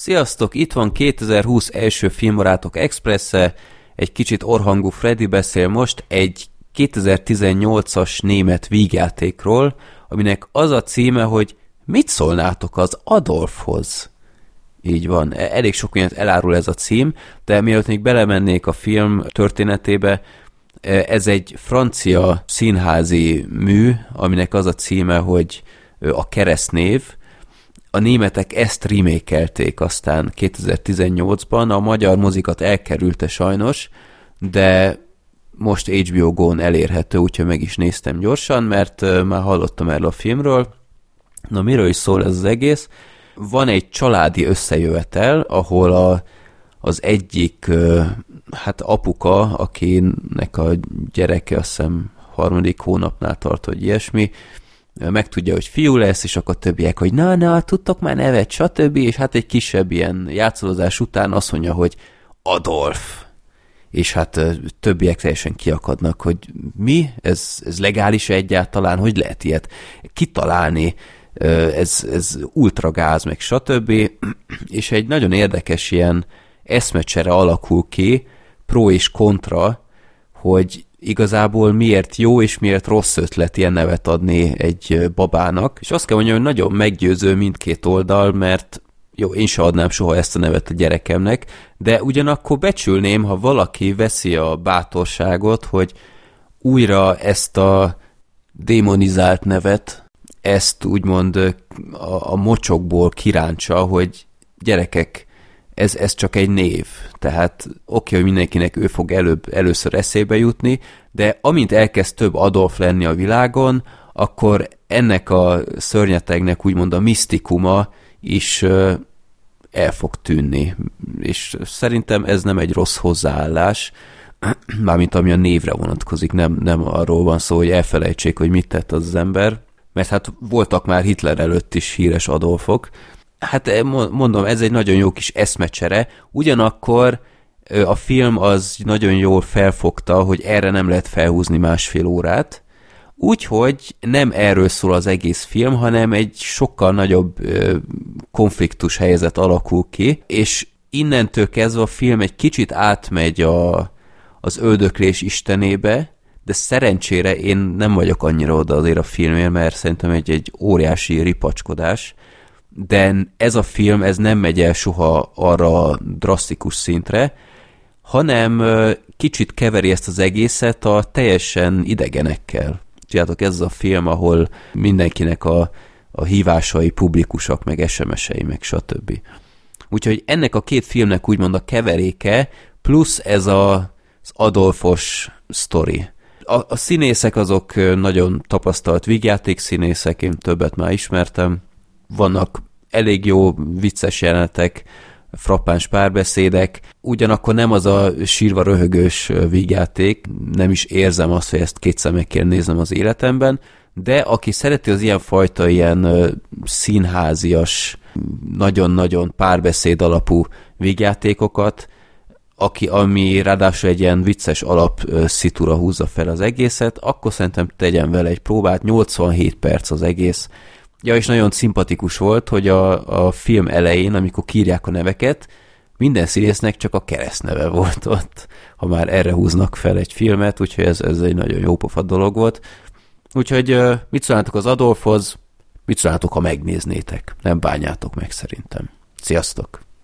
Sziasztok, itt van 2020 első filmbarátok expresse, egy kicsit orhangú Freddy beszél most egy 2018-as német vígjátékról, aminek az a címe, hogy mit szólnátok az Adolfhoz? Így van, e- elég sok mindent elárul ez a cím, de mielőtt még belemennék a film történetébe, e- ez egy francia színházi mű, aminek az a címe, hogy a keresztnév, a németek ezt remékelték aztán 2018-ban, a magyar mozikat elkerülte sajnos, de most HBO Go-n elérhető, úgyhogy meg is néztem gyorsan, mert már hallottam erről a filmről. Na, miről is szól ez az egész? Van egy családi összejövetel, ahol a, az egyik hát apuka, akinek a gyereke azt hiszem harmadik hónapnál tart, hogy ilyesmi, megtudja, hogy fiú lesz, és akkor többiek, hogy na, na, tudtok már nevet, stb. És hát egy kisebb ilyen játszolózás után azt mondja, hogy Adolf. És hát többiek teljesen kiakadnak, hogy mi? Ez, ez legális -e egyáltalán? Hogy lehet ilyet kitalálni? Ez, ez ultragáz, meg stb. És egy nagyon érdekes ilyen eszmecsere alakul ki, pro és kontra, hogy igazából miért jó és miért rossz ötlet ilyen nevet adni egy babának. És azt kell mondjam, hogy nagyon meggyőző mindkét oldal, mert jó, én se adnám soha ezt a nevet a gyerekemnek, de ugyanakkor becsülném, ha valaki veszi a bátorságot, hogy újra ezt a démonizált nevet, ezt úgymond a, a mocsokból kiráncsa, hogy gyerekek, ez, ez csak egy név. Tehát oké, okay, hogy mindenkinek ő fog előbb, először eszébe jutni, de amint elkezd több Adolf lenni a világon, akkor ennek a szörnyetegnek úgymond a misztikuma is el fog tűnni. És szerintem ez nem egy rossz hozzáállás, mármint ami a névre vonatkozik, nem, nem arról van szó, hogy elfelejtsék, hogy mit tett az, az ember, mert hát voltak már Hitler előtt is híres Adolfok, hát eh, mondom, ez egy nagyon jó kis eszmecsere, ugyanakkor a film az nagyon jól felfogta, hogy erre nem lehet felhúzni másfél órát, úgyhogy nem erről szól az egész film, hanem egy sokkal nagyobb konfliktus helyzet alakul ki, és innentől kezdve a film egy kicsit átmegy a, az öldöklés istenébe, de szerencsére én nem vagyok annyira oda azért a filmért, mert szerintem egy, egy óriási ripacskodás, de ez a film ez nem megy el soha arra a drasztikus szintre, hanem kicsit keveri ezt az egészet a teljesen idegenekkel. Tudjátok, ez a film, ahol mindenkinek a, a hívásai publikusak, meg SMS-ei, meg stb. Úgyhogy ennek a két filmnek úgymond a keveréke, plusz ez a, az Adolfos sztori. A, a színészek azok nagyon tapasztalt vígjáték színészek, én többet már ismertem, vannak elég jó vicces jelenetek, frappáns párbeszédek, ugyanakkor nem az a sírva röhögős vígjáték, nem is érzem azt, hogy ezt kétszer meg kell néznem az életemben, de aki szereti az ilyen fajta ilyen színházias, nagyon-nagyon párbeszéd alapú vígjátékokat, aki, ami ráadásul egy ilyen vicces alap szitura húzza fel az egészet, akkor szerintem tegyen vele egy próbát, 87 perc az egész, Ja, és nagyon szimpatikus volt, hogy a, a film elején, amikor kírják a neveket, minden színésznek csak a keresztneve volt ott, ha már erre húznak fel egy filmet, úgyhogy ez, ez egy nagyon jó pofa dolog volt. Úgyhogy mit szólnátok az Adolfhoz, mit szólnátok, ha megnéznétek? Nem bánjátok meg szerintem. Sziasztok!